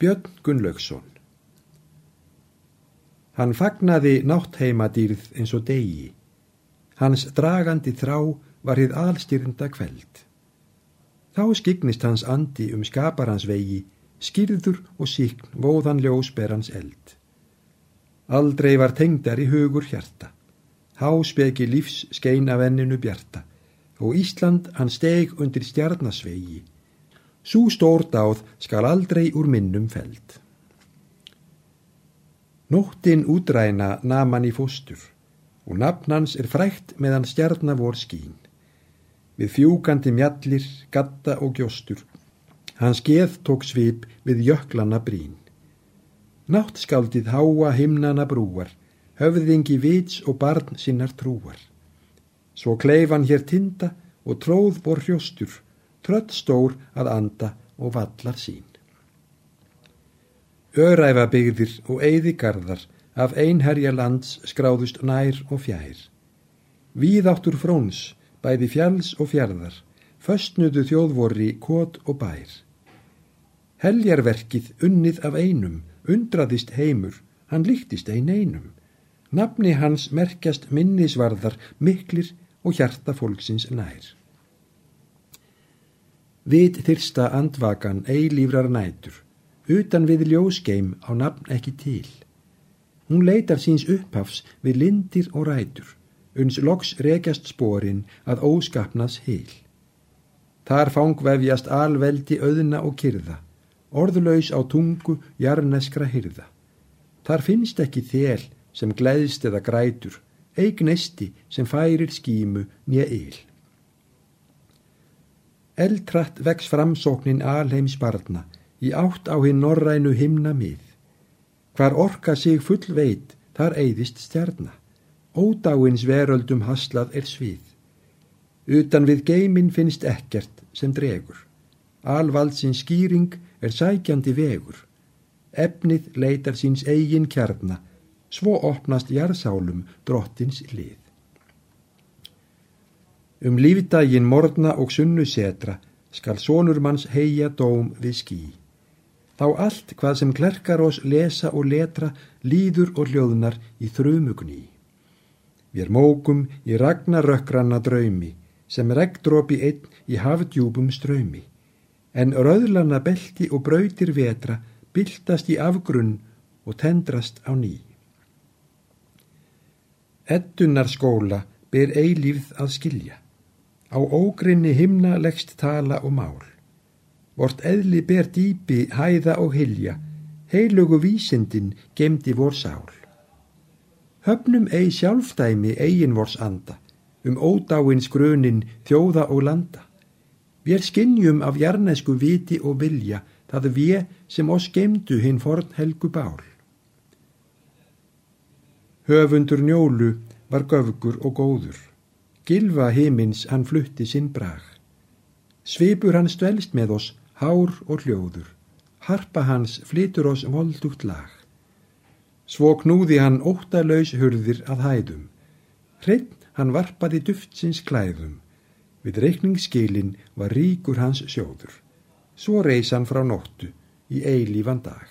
Björn Gunnlaugsson Hann fagnaði náttheimadýrð eins og degi. Hans dragandi þrá var hið alstyrnda kveld. Þá skignist hans andi um skaparans vegi, skýrður og síkn vóðan ljósberans eld. Aldrei var tengdar í hugur hjarta. Háspeki lífs skein af enninu bjarta og Ísland hann steg undir stjarnasvegi Sú stórdáð skal aldrei úr minnum feld. Nóttin útræna naman í fóstur og nafnans er frækt meðan stjarnavor skín. Við fjúkandi mjallir, gatta og gjóstur, hans geð tók svip við jöklanna brín. Náttskaldið háa himnana brúar, höfðingi vits og barn sinnar trúar. Svo kleifan hér tinda og tróð bor hrjóstur, trött stór að anda og vallar sín. Öræfa byggðir og eyðigarðar af einherja lands skráðust nær og fjær. Víðáttur fróns, bæði fjalls og fjarðar, föstnudu þjóðvorri kót og bær. Heljarverkið unnið af einum, undraðist heimur, hann líktist ein einum. Nafni hans merkjast minnisvarðar miklir og hjarta fólksins nær. Vit þyrsta andvakan eilífrar nætur, utan við ljósgeim á nafn ekki til. Hún leitar síns upphafs við lindir og rætur, uns loks rekjast sporin að óskapnas heil. Þar fangvefjast alveldi auðna og kyrða, orðlaus á tungu jarneskra hyrða. Þar finnst ekki þél sem gleðst eða grætur, eignesti sem færir skímu nýja yl. Eldrætt vex framsóknin alheims barna í átt á hinn norrænu himna mið. Hvar orka sig full veit, þar eigðist stjarna. Ódáins veröldum haslað er svið. Utan við geimin finnst ekkert sem dregur. Alvaldsins skýring er sækjandi vegur. Efnið leitar síns eigin kjarna, svo opnast jarðsálum drottins lið. Um lífdægin morna og sunnu setra skal sonur manns heia dóm við ský. Þá allt hvað sem klerkar oss lesa og letra líður og hljóðnar í þrumugni. Við er mókum í ragnarökkranna draumi sem regndrópi einn í hafdjúbum ströymi. En rauðlanna belti og brautir vetra byltast í afgrunn og tendrast á ný. Eddunar skóla ber eilífð að skilja. Á ógrinni himna leggst tala og mál. Vort eðli ber dýpi, hæða og hilja, heilugu vísindin gemdi vor sál. Höfnum eigi sjálfdæmi eigin vors anda, um ódáins grunin þjóða og landa. Við skinnjum af jarnesku viti og vilja, það við sem oss gemdu hinn forn helgu bál. Höfundur njólu var göfgur og góður. Gilva himins hann flutti sinn brag. Svipur hans dvelst með oss, hár og hljóður. Harpa hans flytur oss voldugt lag. Svo knúði hann óttalauðs hurðir að hæðum. Hreinn hann varpaði duftsins klæðum. Við reikningsskilin var ríkur hans sjóður. Svo reys hann frá nóttu í eilífan dag.